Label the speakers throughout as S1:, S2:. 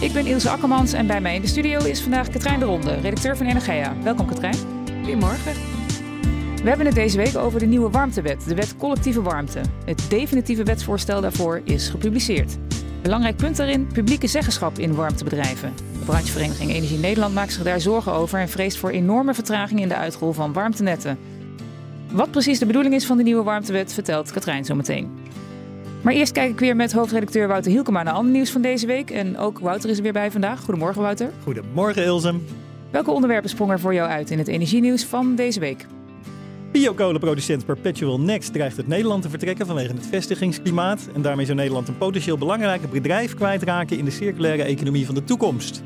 S1: Ik ben Ilse Akkermans en bij mij in de studio is vandaag Katrijn de Ronde, redacteur van Energia. Welkom Katrijn.
S2: Goedemorgen.
S1: We hebben het deze week over de nieuwe warmtewet, de wet collectieve warmte. Het definitieve wetsvoorstel daarvoor is gepubliceerd. Belangrijk punt daarin, publieke zeggenschap in warmtebedrijven. De branchevereniging Energie Nederland maakt zich daar zorgen over en vreest voor enorme vertraging in de uitrol van warmtenetten. Wat precies de bedoeling is van de nieuwe warmtewet, vertelt Katrijn zo meteen. Maar eerst kijk ik weer met hoofdredacteur Wouter Hielkema naar ander nieuws van deze week. En ook Wouter is er weer bij vandaag. Goedemorgen Wouter.
S3: Goedemorgen Ilse.
S1: Welke onderwerpen sprongen er voor jou uit in het energienieuws van deze week?
S3: Biokolenproducent Perpetual Next dreigt het Nederland te vertrekken vanwege het vestigingsklimaat. En daarmee zou Nederland een potentieel belangrijk bedrijf kwijtraken in de circulaire economie van de toekomst.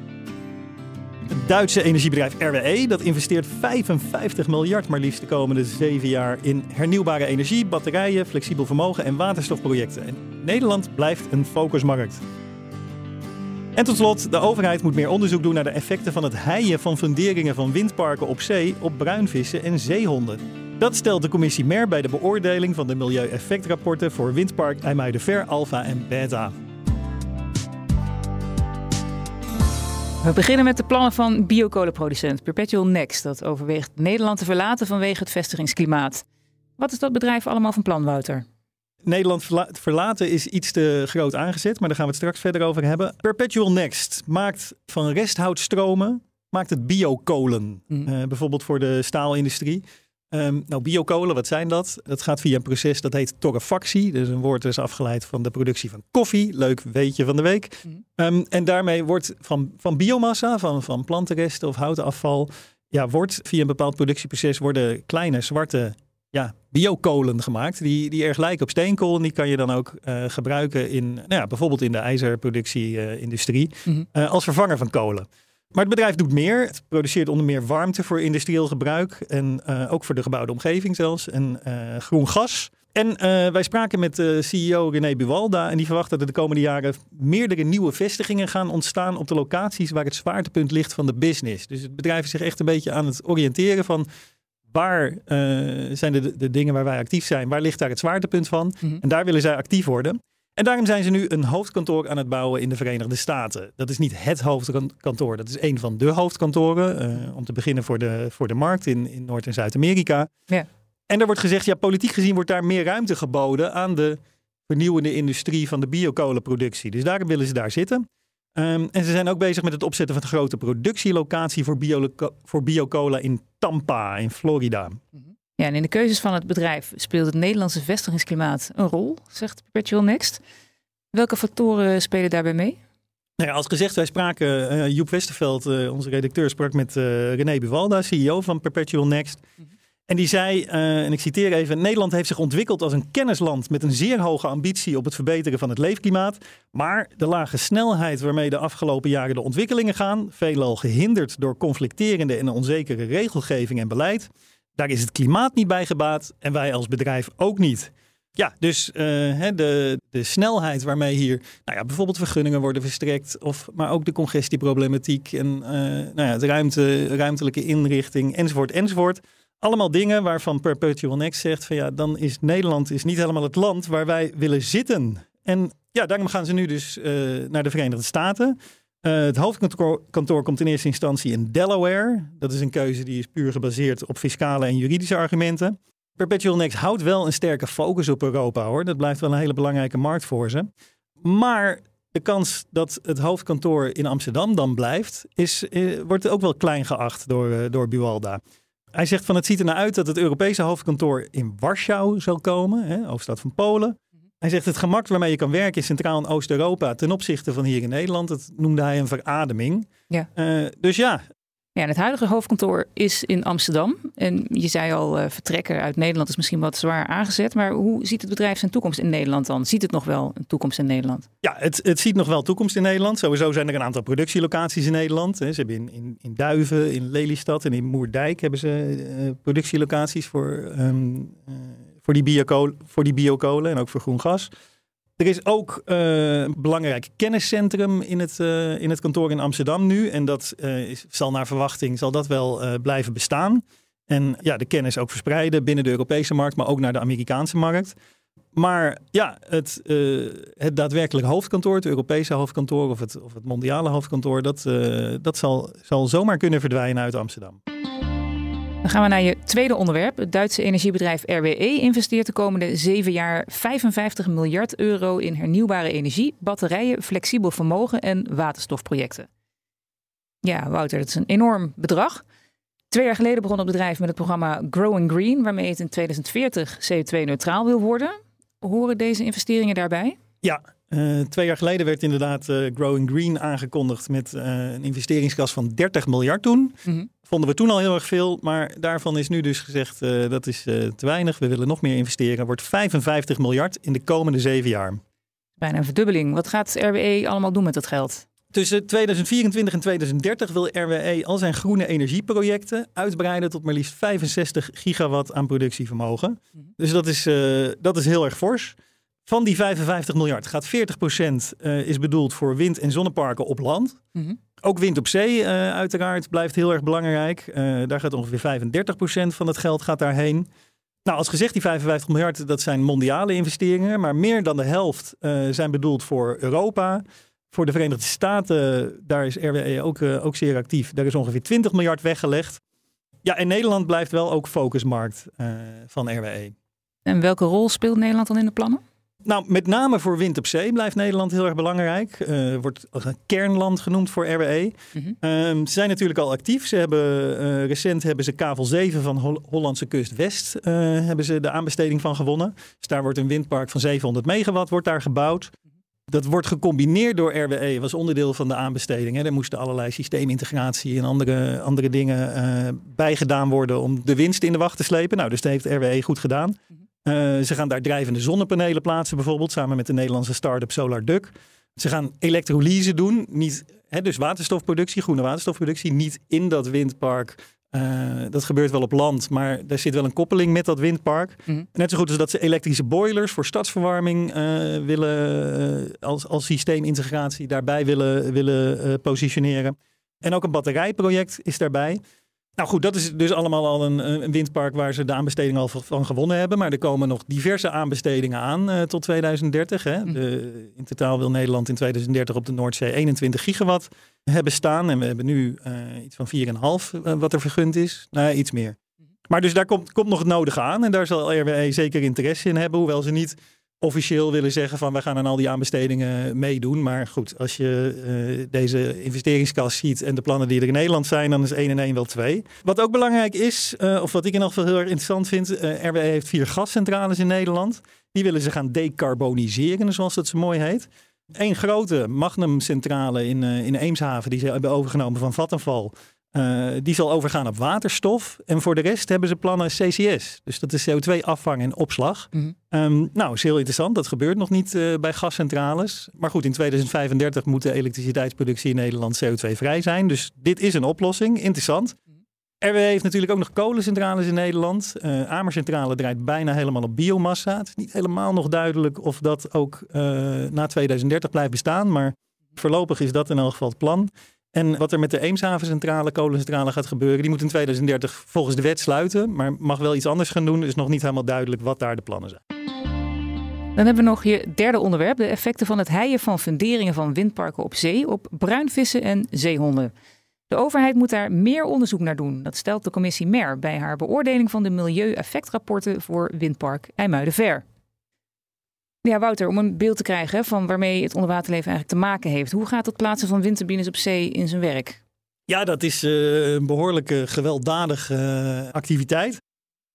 S3: Het Duitse energiebedrijf RWE dat investeert 55 miljard maar liefst de komende zeven jaar in hernieuwbare energie, batterijen, flexibel vermogen en waterstofprojecten. En Nederland blijft een focusmarkt. En tot slot, de overheid moet meer onderzoek doen naar de effecten van het heien van funderingen van windparken op zee op bruinvissen en zeehonden. Dat stelt de commissie MER bij de beoordeling van de milieueffectrapporten voor windpark IJmuidenver Alpha en Beta.
S1: We beginnen met de plannen van biokolenproducent Perpetual Next. Dat overweegt Nederland te verlaten vanwege het vestigingsklimaat. Wat is dat bedrijf allemaal van plan, Wouter?
S3: Nederland verlaten is iets te groot aangezet, maar daar gaan we het straks verder over hebben. Perpetual Next maakt van resthoutstromen maakt het biokolen. Mm. Uh, bijvoorbeeld voor de staalindustrie. Um, nou, biokolen, wat zijn dat? Dat gaat via een proces dat heet torrefactie. Dus een woord is afgeleid van de productie van koffie. Leuk weetje van de week. Mm. Um, en daarmee wordt van, van biomassa, van, van plantenresten of houtenafval, ja, wordt via een bepaald productieproces worden kleine zwarte ja, biokolen gemaakt. Die, die erg lijken op steenkool. En die kan je dan ook uh, gebruiken in, nou ja, bijvoorbeeld in de ijzerproductie-industrie. Uh, mm -hmm. uh, als vervanger van kolen. Maar het bedrijf doet meer. Het produceert onder meer warmte voor industrieel gebruik. En uh, ook voor de gebouwde omgeving zelfs. En uh, groen gas. En uh, wij spraken met de CEO René Buwalda. En die verwacht dat er de komende jaren meerdere nieuwe vestigingen gaan ontstaan. op de locaties waar het zwaartepunt ligt van de business. Dus het bedrijf is zich echt een beetje aan het oriënteren van. Waar zijn de, de dingen waar wij actief zijn? Waar ligt daar het zwaartepunt van? Mm -hmm. En daar willen zij actief worden. En daarom zijn ze nu een hoofdkantoor aan het bouwen in de Verenigde Staten. Dat is niet het hoofdkantoor, dat is een van de hoofdkantoren. Uh, om te beginnen voor de, voor de markt in, in Noord- en Zuid-Amerika. Ja. En er wordt gezegd, ja, politiek gezien wordt daar meer ruimte geboden aan de vernieuwende industrie van de biokolenproductie. Dus daarom willen ze daar zitten. Um, en ze zijn ook bezig met het opzetten van een grote productielocatie voor, bio, voor biocola in Tampa, in Florida.
S1: Mm ja, en in de keuzes van het bedrijf speelt het Nederlandse vestigingsklimaat een rol, zegt Perpetual Next. Welke factoren spelen daarbij mee?
S3: Nou ja, als gezegd, wij spraken, uh, Joep Westerveld, uh, onze redacteur, sprak met uh, René Buwalda, CEO van Perpetual Next. Mm -hmm. En die zei, en ik citeer even, Nederland heeft zich ontwikkeld als een kennisland met een zeer hoge ambitie op het verbeteren van het leefklimaat. Maar de lage snelheid waarmee de afgelopen jaren de ontwikkelingen gaan, veelal gehinderd door conflicterende en onzekere regelgeving en beleid, daar is het klimaat niet bij gebaat en wij als bedrijf ook niet. Ja, dus uh, de, de snelheid waarmee hier nou ja, bijvoorbeeld vergunningen worden verstrekt, of, maar ook de congestieproblematiek en uh, nou ja, de ruimte, ruimtelijke inrichting enzovoort enzovoort. Allemaal dingen waarvan Perpetual Next zegt van ja, dan is Nederland is niet helemaal het land waar wij willen zitten. En ja, daarom gaan ze nu dus uh, naar de Verenigde Staten. Uh, het hoofdkantoor komt in eerste instantie in Delaware. Dat is een keuze die is puur gebaseerd op fiscale en juridische argumenten. Perpetual Next houdt wel een sterke focus op Europa hoor. Dat blijft wel een hele belangrijke markt voor ze. Maar de kans dat het hoofdkantoor in Amsterdam dan blijft, is, eh, wordt ook wel klein geacht door, uh, door Buwalda. Hij zegt van het ziet er naar uit dat het Europese hoofdkantoor in Warschau zal komen, hè, hoofdstad van Polen. Hij zegt het gemak waarmee je kan werken in Centraal- en Oost-Europa ten opzichte van hier in Nederland, dat noemde hij een verademing. Ja. Uh, dus ja,
S1: Ja, het huidige hoofdkantoor is in Amsterdam. En je zei al, uh, vertrekken uit Nederland is misschien wat zwaar aangezet. Maar hoe ziet het bedrijf zijn toekomst in Nederland dan? Ziet het nog wel een toekomst in Nederland?
S3: Ja, het, het ziet nog wel toekomst in Nederland. Sowieso zijn er een aantal productielocaties in Nederland. Ze hebben in, in, in Duiven, in Lelystad en in Moerdijk hebben ze uh, productielocaties voor, um, uh, voor, die biokolen, voor die biokolen en ook voor groen gas. Er is ook uh, een belangrijk kenniscentrum in het, uh, in het kantoor in Amsterdam nu. En dat is, zal naar verwachting zal dat wel blijven bestaan. En ja, de kennis ook verspreiden binnen de Europese markt, maar ook naar de Amerikaanse markt. Maar ja, het, het daadwerkelijk hoofdkantoor, het Europese hoofdkantoor of het, of het mondiale hoofdkantoor, dat, dat zal, zal zomaar kunnen verdwijnen uit Amsterdam.
S1: Dan gaan we naar je tweede onderwerp. Het Duitse energiebedrijf RWE investeert de komende zeven jaar 55 miljard euro in hernieuwbare energie, batterijen, flexibel vermogen en waterstofprojecten. Ja, Wouter, dat is een enorm bedrag. Twee jaar geleden begon het bedrijf met het programma Growing Green, waarmee het in 2040 CO2-neutraal wil worden. Horen deze investeringen daarbij?
S3: Ja, uh, twee jaar geleden werd inderdaad uh, Growing Green aangekondigd met uh, een investeringskas van 30 miljard toen. Mm -hmm. Vonden we toen al heel erg veel, maar daarvan is nu dus gezegd dat is te weinig. We willen nog meer investeren. Wordt 55 miljard in de komende zeven jaar.
S1: Bijna een verdubbeling. Wat gaat RWE allemaal doen met dat geld?
S3: Tussen 2024 en 2030 wil RWE al zijn groene energieprojecten uitbreiden tot maar liefst 65 gigawatt aan productievermogen. Mm -hmm. Dus dat is, dat is heel erg fors. Van die 55 miljard gaat 40% uh, is bedoeld voor wind- en zonneparken op land. Mm -hmm. Ook wind op zee uh, uiteraard blijft heel erg belangrijk. Uh, daar gaat ongeveer 35% van het geld gaat daarheen. Nou, als gezegd, die 55 miljard, dat zijn mondiale investeringen. Maar meer dan de helft zijn bedoeld voor Europa. Voor de Verenigde Staten, daar is RWE ook, ook zeer actief. Daar is ongeveer 20 miljard weggelegd. Ja, en Nederland blijft wel ook focusmarkt van RWE.
S1: En welke rol speelt Nederland dan in de plannen?
S3: Nou, met name voor wind op zee blijft Nederland heel erg belangrijk. Uh, wordt een kernland genoemd voor RWE. Mm -hmm. um, ze zijn natuurlijk al actief. Ze hebben, uh, recent hebben ze kavel 7 van Hol Hollandse kust West uh, hebben ze de aanbesteding van gewonnen. Dus daar wordt een windpark van 700 megawatt wordt daar gebouwd. Dat wordt gecombineerd door RWE, was onderdeel van de aanbesteding. Hè. Er moesten allerlei systeemintegratie en andere, andere dingen bijgedaan worden om de winst in de wacht te slepen. Nou, dus dat heeft RWE goed gedaan. Mm -hmm. Uh, ze gaan daar drijvende zonnepanelen plaatsen, bijvoorbeeld, samen met de Nederlandse start-up Solar Duck. Ze gaan elektrolyse doen, niet, hè, dus waterstofproductie, groene waterstofproductie, niet in dat windpark. Uh, dat gebeurt wel op land, maar daar zit wel een koppeling met dat windpark. Mm -hmm. Net zo goed als dat ze elektrische boilers voor stadsverwarming uh, willen als, als systeemintegratie daarbij willen, willen positioneren. En ook een batterijproject is daarbij. Nou goed, dat is dus allemaal al een, een, windpark waar ze de aanbesteding al van gewonnen hebben. Maar er komen nog diverse aanbestedingen aan uh, tot 2030. Hè. De, in totaal wil Nederland in 2030 op de Noordzee 21 gigawatt hebben staan. En we hebben nu uh, iets van 4,5 uh, wat er vergund is. Nou, iets meer. Maar dus daar komt, komt nog het nodige aan. En daar zal RWE zeker interesse in hebben. Hoewel ze niet officieel willen zeggen van we gaan aan al die aanbestedingen meedoen. Maar goed, als je uh, deze investeringskas ziet en de plannen die er in Nederland zijn, dan is 1 en 1 wel 2. Wat ook belangrijk is, uh, of wat ik in elk geval heel erg interessant vind, uh, RWE heeft vier gascentrales in Nederland. Die willen ze gaan decarboniseren, zoals dat zo mooi heet. Eén grote Magnum-centrale in, in Eemshaven, die ze hebben overgenomen van Vattenfall. Uh, die zal overgaan op waterstof. En voor de rest hebben ze plannen CCS. Dus dat is CO2-afvang en opslag. Mm -hmm. um, nou, is heel interessant. Dat gebeurt nog niet uh, bij gascentrales. Maar goed, in 2035 moet de elektriciteitsproductie in Nederland CO2-vrij zijn. Dus dit is een oplossing. Interessant. RWE heeft natuurlijk ook nog kolencentrales in Nederland. Uh, Amercentrale draait bijna helemaal op biomassa. Het is niet helemaal nog duidelijk of dat ook na 2030 blijft bestaan. Maar voorlopig is dat in elk geval het plan. En wat er met de Eemshavencentrale, kolencentrale gaat gebeuren, die moet in 2030 volgens de wet sluiten, maar mag wel iets anders gaan doen. Is nog niet helemaal duidelijk wat daar de plannen zijn.
S1: Dan hebben we nog je derde onderwerp: de effecten van het heien van funderingen van windparken op zee op bruinvissen en zeehonden. De overheid moet daar meer onderzoek naar doen. Dat stelt de commissie MER bij haar beoordeling van de milieueffectrapporten voor windpark IJmuidenver. Ja, Wouter, om een beeld te krijgen van waarmee het onderwaterleven eigenlijk te maken heeft. Hoe gaat het plaatsen van windturbines op zee in zijn werk?
S3: Ja, dat is uh, een behoorlijke gewelddadige uh, activiteit.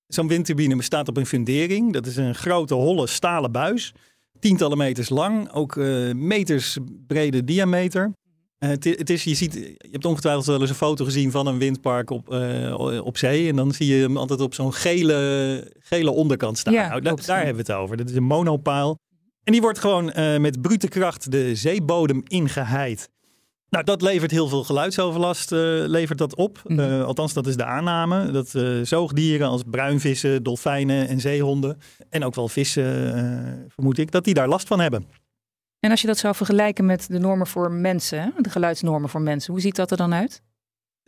S3: Zo'n windturbine bestaat op een fundering. Dat is een grote holle stalen buis. Tientallen meters lang, ook uh, meters brede diameter. Uh, het, het, is, je, ziet, je hebt ongetwijfeld wel eens een foto gezien van een windpark op, uh, op zee. En dan zie je hem altijd op zo'n gele, gele onderkant staan.
S1: Ja,
S3: nou, daar hebben we het over. Dat is een monopaal. En die wordt gewoon uh, met brute kracht de zeebodem ingeheid. Nou, dat levert heel veel geluidsoverlast levert dat op. Mm -hmm. althans, dat is de aanname. Dat zoogdieren als bruinvissen, dolfijnen en zeehonden... en ook wel vissen, vermoed ik, dat die daar last van hebben.
S1: En als je dat zou vergelijken met de normen voor mensen, de geluidsnormen voor mensen, hoe ziet dat er dan uit?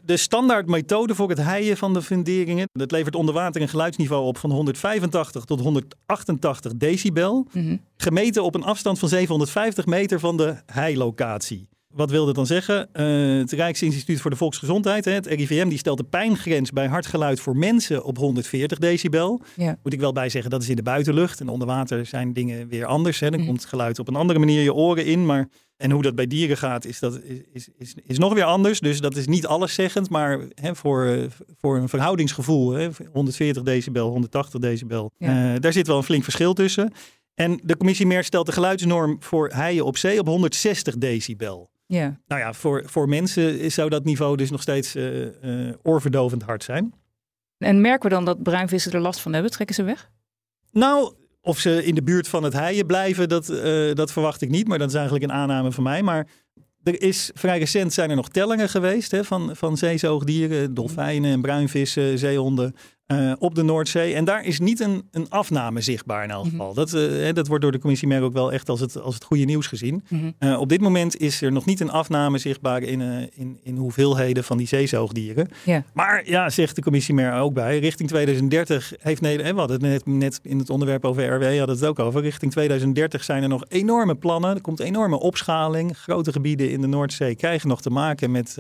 S3: De standaardmethode voor het heien van de funderingen, dat levert onder water een geluidsniveau op van 185 tot 188 decibel, mm -hmm. gemeten op een afstand van 750 meter van de heilocatie. Wat wil dat dan zeggen? Uh, het Rijksinstituut voor de Volksgezondheid, het RIVM, die stelt de pijngrens bij hartgeluid voor mensen op 140 decibel. Ja. Moet ik wel bij zeggen, dat is in de buitenlucht. En onder water zijn dingen weer anders. Hè. Dan mm. komt geluid op een andere manier je oren in. Maar, en hoe dat bij dieren gaat, is, dat, is, is, is nog weer anders. Dus dat is niet alleszeggend. Maar hè, voor, voor een verhoudingsgevoel, hè, 140 decibel, 180 decibel, ja. uh, daar zit wel een flink verschil tussen. En de commissie MER stelt de geluidsnorm voor heien op zee op 160 decibel.
S1: Ja.
S3: Nou ja, voor, voor mensen zou dat niveau dus nog steeds uh, uh, oorverdovend hard zijn.
S1: En merken we dan dat bruinvissen er last van hebben? Trekken ze weg?
S3: Nou, of ze in de buurt van het heien blijven, dat, uh, dat verwacht ik niet. Maar dat is eigenlijk een aanname van mij. Maar er is vrij recent zijn er nog tellingen geweest hè, van, van zeezoogdieren, dolfijnen en bruinvissen, zeehonden. Uh, op de Noordzee. En daar is niet een, een afname zichtbaar in elk geval. Mm -hmm. dat, uh, dat wordt door de commissie merk ook wel echt als het, als het goede nieuws gezien. Mm -hmm. uh, op dit moment is er nog niet een afname zichtbaar in, in, in hoeveelheden van die zeezoogdieren.
S1: Yeah.
S3: Maar ja, zegt de commissie mer ook bij, richting 2030 heeft Nederland, we hadden het net, net in het onderwerp over RW, hadden het ook over, richting 2030 zijn er nog enorme plannen. Er komt enorme opschaling. Grote gebieden in de Noordzee krijgen nog te maken met,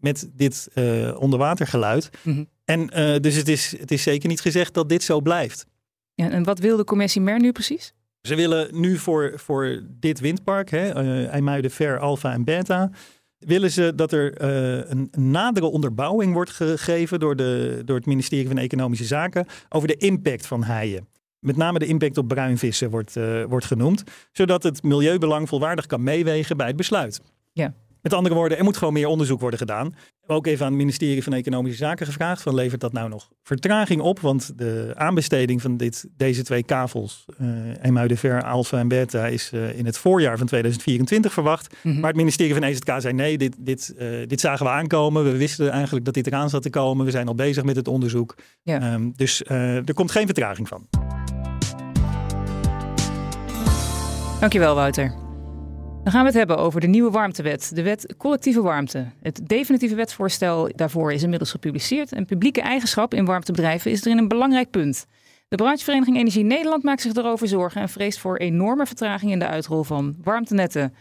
S3: met dit onderwatergeluid. Mm -hmm. En uh, dus het is, het is zeker niet gezegd dat dit zo blijft.
S1: Ja, en wat wil de commissie MER nu precies?
S3: Ze willen nu voor, voor dit windpark, hè, uh, IJmuiden, Ver, Alpha en Beta, willen ze dat er uh, een, een nadere onderbouwing wordt gegeven door, de, door het ministerie van Economische Zaken over de impact van haaien. Met name de impact op bruinvissen wordt, wordt genoemd, zodat het milieubelang volwaardig kan meewegen bij het besluit.
S1: Ja.
S3: Met andere woorden, er moet gewoon meer onderzoek worden gedaan. Ook even aan het ministerie van Economische Zaken gevraagd: van levert dat nou nog vertraging op? Want de aanbesteding van dit, deze twee kavels, uh, Emuiden Ver, Alpha en Beta, is uh, in het voorjaar van 2024 verwacht. Mm -hmm. Maar het ministerie van EZK zei: nee, dit, dit, uh, dit zagen we aankomen. We wisten eigenlijk dat dit eraan zat te komen. We zijn al bezig met het onderzoek.
S1: Ja.
S3: Um, dus er komt geen vertraging van.
S1: Dankjewel, Wouter. Dan gaan we het hebben over de nieuwe warmtewet, de wet collectieve warmte. Het definitieve wetsvoorstel daarvoor is inmiddels gepubliceerd en publieke eigenschap in warmtebedrijven is erin een belangrijk punt. De branchevereniging Energie Nederland maakt zich erover zorgen en vreest voor enorme vertraging in de uitrol van warmtenetten.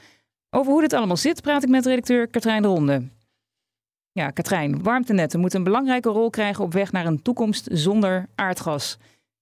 S1: Over hoe dit allemaal zit praat ik met redacteur Katrijn de Ronde. Ja, Katrijn, warmtenetten moeten een belangrijke rol krijgen op weg naar een toekomst zonder aardgas.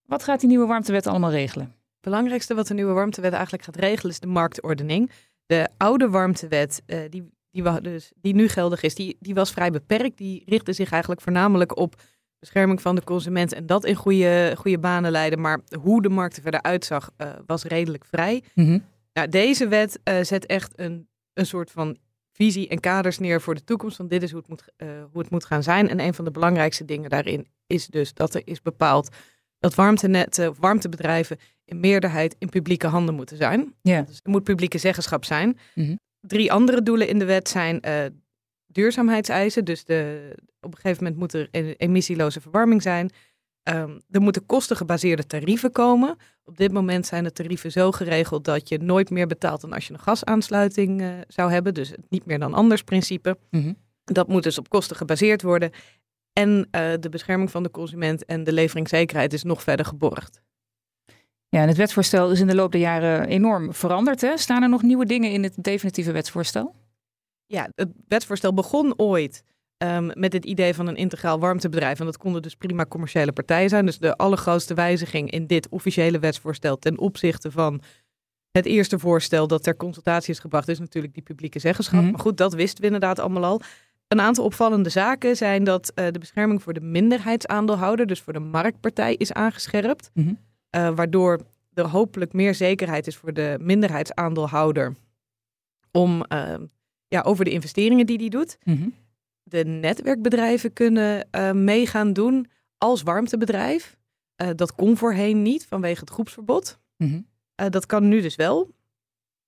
S1: Wat gaat die nieuwe warmtewet allemaal regelen?
S2: Het belangrijkste wat de nieuwe warmtewet eigenlijk gaat regelen is de marktordening. De oude warmtewet, uh, die, die, dus, die nu geldig is, die, die was vrij beperkt. Die richtte zich eigenlijk voornamelijk op bescherming van de consument en dat in goede, goede banen leiden. Maar hoe de markt er verder uitzag, uh, was redelijk vrij.
S1: Mm -hmm.
S2: nou, deze wet uh, zet echt een, een soort van visie en kaders neer voor de toekomst. Van dit is hoe het, moet, hoe het moet gaan zijn. En een van de belangrijkste dingen daarin is dus dat er is bepaald dat warmtenetten, warmtebedrijven in meerderheid in publieke handen moeten zijn.
S1: Ja.
S2: Dus er moet publieke zeggenschap zijn.
S1: Mm -hmm.
S2: Drie andere doelen in de wet zijn uh, duurzaamheidseisen. Dus de, op een gegeven moment moet er een emissieloze verwarming zijn. Um, er moeten kostengebaseerde tarieven komen. Op dit moment zijn de tarieven zo geregeld dat je nooit meer betaalt dan als je een gasaansluiting uh, zou hebben. Dus niet meer dan anders principe.
S1: Mm -hmm.
S2: Dat moet dus op kosten gebaseerd worden. En uh, de bescherming van de consument en de leveringszekerheid is nog verder geborgd.
S1: Ja, en het wetsvoorstel is in de loop der jaren enorm veranderd. Hè? Staan er nog nieuwe dingen in het definitieve wetsvoorstel?
S2: Ja, het wetsvoorstel begon ooit um, met het idee van een integraal warmtebedrijf. En dat konden dus prima commerciële partijen zijn. Dus de allergrootste wijziging in dit officiële wetsvoorstel ten opzichte van het eerste voorstel dat ter consultatie is gebracht, is natuurlijk die publieke zeggenschap. Mm -hmm. Maar goed, dat wisten we inderdaad allemaal al. Een aantal opvallende zaken zijn dat uh, de bescherming voor de minderheidsaandeelhouder, dus voor de marktpartij, is aangescherpt.
S1: Mm -hmm.
S2: uh, waardoor er hopelijk meer zekerheid is voor de minderheidsaandeelhouder om uh, ja, over de investeringen die die doet.
S1: Mhm.
S2: De netwerkbedrijven kunnen uh, meegaan doen als warmtebedrijf. Dat kon voorheen niet vanwege het groepsverbod.
S1: Mhm.
S2: Dat kan nu dus wel.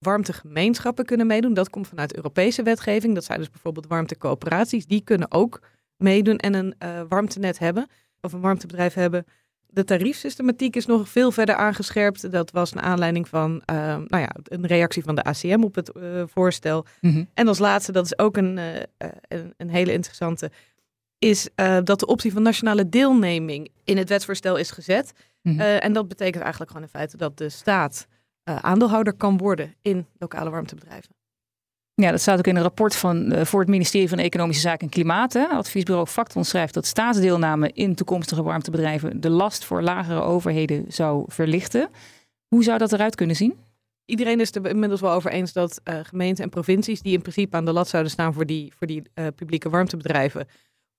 S2: Warmtegemeenschappen kunnen meedoen. Dat komt vanuit Europese wetgeving. Dat zijn dus bijvoorbeeld warmtecoöperaties. Die kunnen ook meedoen en een warmtenet hebben. Of een warmtebedrijf hebben. De tariefsystematiek is nog veel verder aangescherpt. Dat was een aanleiding van nou ja, een reactie van de ACM op het voorstel.
S1: Mhm.
S2: En als laatste, dat is ook een, een, een hele interessante is dat de optie van nationale deelneming in het wetsvoorstel is gezet.
S1: Mhm.
S2: En dat betekent eigenlijk gewoon in feite dat de staat uh, aandeelhouder kan worden in lokale warmtebedrijven.
S1: Ja, dat staat ook in een rapport van, voor het ministerie van Economische Zaken en Klimaat. Hè. Adviesbureau Facton schrijft dat staatsdeelname in toekomstige warmtebedrijven de last voor lagere overheden zou verlichten. Hoe zou dat eruit kunnen zien?
S2: Iedereen is er inmiddels wel over eens dat gemeenten en provincies, die in principe aan de lat zouden staan voor die, voor die publieke warmtebedrijven,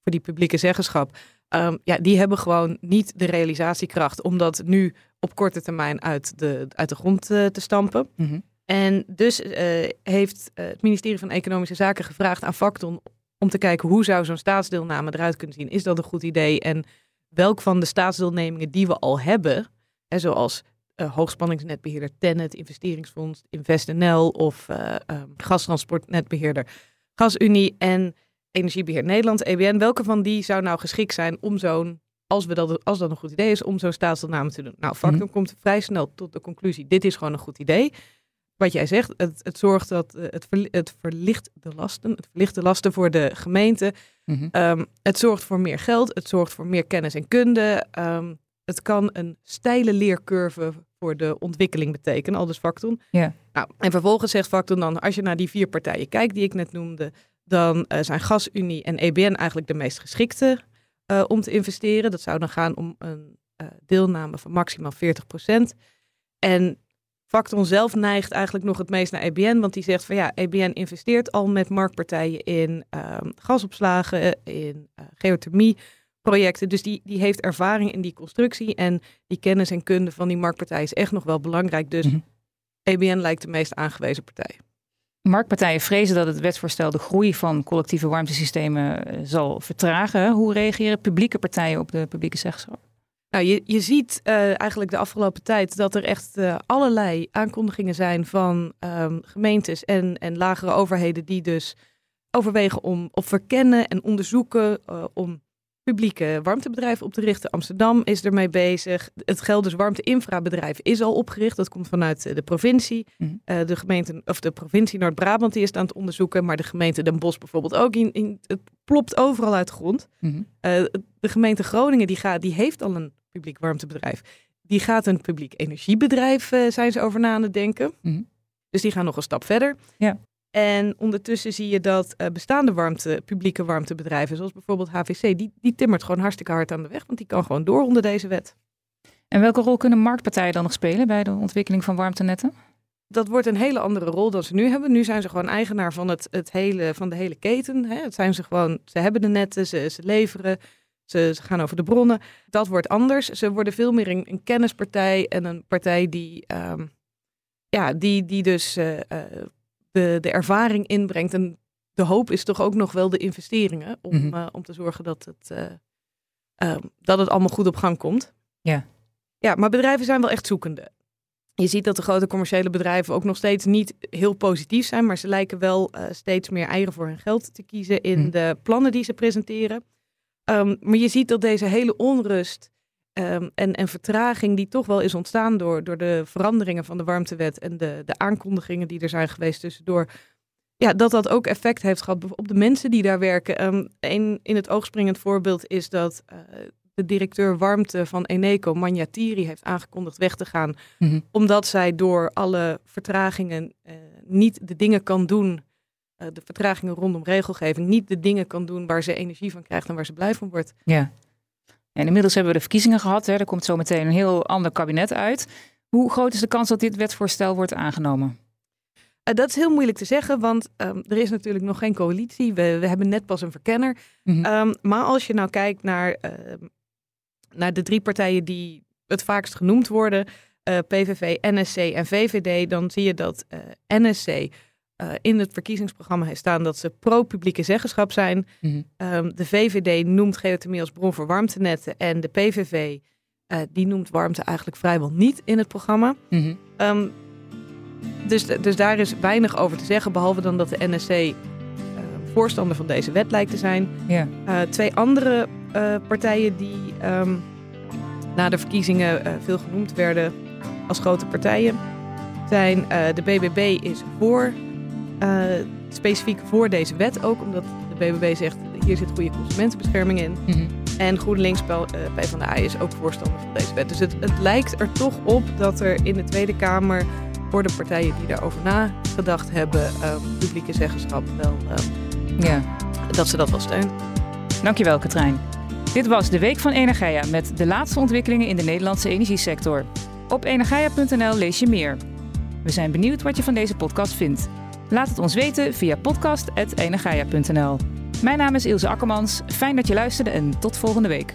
S2: voor die publieke zeggenschap. Um, ja, die hebben gewoon niet de realisatiekracht om dat nu op korte termijn uit de, uit de grond uh, te stampen.
S1: Mm -hmm.
S2: En dus uh, heeft uh, het ministerie van Economische Zaken gevraagd aan Facton om te kijken hoe zou zo'n staatsdeelname eruit kunnen zien. Is dat een goed idee? En welk van de staatsdeelnemingen die we al hebben, hè, zoals hoogspanningsnetbeheerder Tennet, investeringsfonds InvestNL of um, gastransportnetbeheerder GasUnie en Energiebeheer Nederland, EBN, welke van die zou nou geschikt zijn om zo'n, als, we dat, als dat een goed idee is, om zo'n staatsdeelname te doen? Nou, Factum
S1: Mhm.
S2: komt vrij snel tot de conclusie, dit is gewoon een goed idee. Wat jij zegt, het, het zorgt dat, eh, het, het verlicht de lasten, het verlicht de lasten voor de gemeente.
S1: Mhm.
S2: Ehm, het zorgt voor meer geld, het zorgt voor meer kennis en kunde. Ehm, het kan een steile leercurve voor de ontwikkeling betekenen, al dus Facton.
S1: Ja.
S2: Nou, en vervolgens zegt Facton dan, als je naar die vier partijen kijkt die ik net noemde, dan eh, zijn GasUnie en EBN eigenlijk de meest geschikte eh, om te investeren. Dat zou dan gaan om een eh, deelname van maximaal 40%. En Facton zelf neigt eigenlijk nog het meest naar EBN, want die zegt van ja, EBN investeert al met marktpartijen in ehm, gasopslagen, in geothermie projecten. Dus die, die heeft ervaring in die constructie en die kennis en kunde van die marktpartij is echt nog wel belangrijk. Dus
S1: Mhm.
S2: EBN lijkt de meest aangewezen partij.
S1: Marktpartijen vrezen dat het wetsvoorstel de groei van collectieve warmtesystemen eh, zal vertragen. Hoe reageren publieke partijen op de publieke zeggenschap?
S2: Nou, je, je ziet eh, eigenlijk de afgelopen tijd dat er echt eh, allerlei aankondigingen zijn van ehm, gemeentes en, en lagere overheden die dus overwegen om op verkennen en onderzoeken om publieke warmtebedrijven op te richten. Amsterdam is ermee bezig. Het Gelders Warmte-infrabedrijf is al opgericht. Dat komt vanuit eh, de provincie.
S1: Mhm.
S2: Eh, de gemeente, of de provincie Noord-Brabant die is het aan het onderzoeken, maar de gemeente Den Bosch bijvoorbeeld ook. In, in, het plopt overal uit de grond.
S1: Mhm.
S2: Eh, de gemeente Groningen die gaat, die heeft al een publiek warmtebedrijf. Die gaat een publiek energiebedrijf, zijn ze over na aan het denken.
S1: Mhm.
S2: Dus die gaan nog een stap verder.
S1: Ja.
S2: En ondertussen zie je dat eh, bestaande warmte, publieke warmtebedrijven, zoals bijvoorbeeld HVC, die, die timmert gewoon hartstikke hard aan de weg, want die kan gewoon door onder deze wet.
S1: En welke rol kunnen marktpartijen dan nog spelen bij de ontwikkeling van warmtenetten?
S2: Dat wordt een hele andere rol dan ze nu hebben. Nu zijn ze gewoon eigenaar van, het, het hele, van de hele keten. Hè. Het zijn ze gewoon, ze hebben de netten, ze, ze leveren, ze, ze gaan over de bronnen. Dat wordt anders. Ze worden veel meer een, een kennispartij en een partij die, ehm, ja, die, die dus eh, eh, de, de ervaring inbrengt. En de hoop is toch ook nog wel de investeringen om,
S1: Mhm.
S2: eh, om te zorgen dat het, eh, ehm, dat het allemaal goed op gang komt.
S1: Ja.
S2: Ja, maar bedrijven zijn wel echt zoekende. Je ziet dat de grote commerciële bedrijven ook nog steeds niet heel positief zijn, maar ze lijken wel eh, steeds meer eieren voor hun geld te kiezen in
S1: Hm.
S2: de plannen die ze presenteren. Ehm, maar je ziet dat deze hele onrust ehm, en, en vertraging die toch wel is ontstaan door, door de veranderingen van de warmtewet en de, de aankondigingen die er zijn geweest tussendoor, ja, dat dat ook effect heeft gehad op de mensen die daar werken. Ehm een in het oog springend voorbeeld is dat eh, de directeur warmte van Eneco, Magnatiri, heeft aangekondigd weg te gaan
S1: Mhm.
S2: omdat zij door alle vertragingen eh, niet de dingen kan doen, eh, de vertragingen rondom regelgeving, niet de dingen kan doen waar ze energie van krijgt en waar ze blij van wordt.
S1: Ja. En inmiddels hebben we de verkiezingen gehad. Hè. Er komt zo meteen een heel ander kabinet uit. Hoe groot is de kans dat dit wetsvoorstel wordt aangenomen?
S2: Eh, dat is heel moeilijk te zeggen, want ehm, er is natuurlijk nog geen coalitie. We, we hebben net pas een verkenner.
S1: Mhm.
S2: Ehm, maar als je nou kijkt naar, ehm, naar de drie partijen die het vaakst genoemd worden, eh, PVV, NSC en VVD, dan zie je dat eh, NSC uh, in het verkiezingsprogramma heeft staan dat ze pro-publieke zeggenschap zijn. Mm de VVD noemt geothermie als bron voor warmtenetten en de PVV uh, die noemt warmte eigenlijk vrijwel niet in het programma. Mm -hmm. dus, dus daar is weinig over te zeggen, behalve dan dat de NSC uh, voorstander van deze wet lijkt te zijn. Yeah. twee andere partijen die um, na de verkiezingen veel genoemd werden als grote partijen zijn de BBB is voor uh, specifiek voor deze wet ook, omdat de BBB zegt hier zit goede consumentenbescherming in. Mm -hmm. En GroenLinks, uh, PvdA is ook voorstander van deze wet. Dus het, het lijkt er toch op dat er in de Tweede Kamer voor de partijen die daarover nagedacht hebben, um, publieke zeggenschap wel, um, ja. dat ze dat wel steunen.
S1: Dankjewel Katrijn. Dit was de Week van Energia met de laatste ontwikkelingen in de Nederlandse energiesector. Op energia.nl lees je meer. We zijn benieuwd wat je van deze podcast vindt. Laat het ons weten via podcast.enagaia.nl. Mijn naam is Ilse Akkermans. Fijn dat je luisterde en tot volgende week.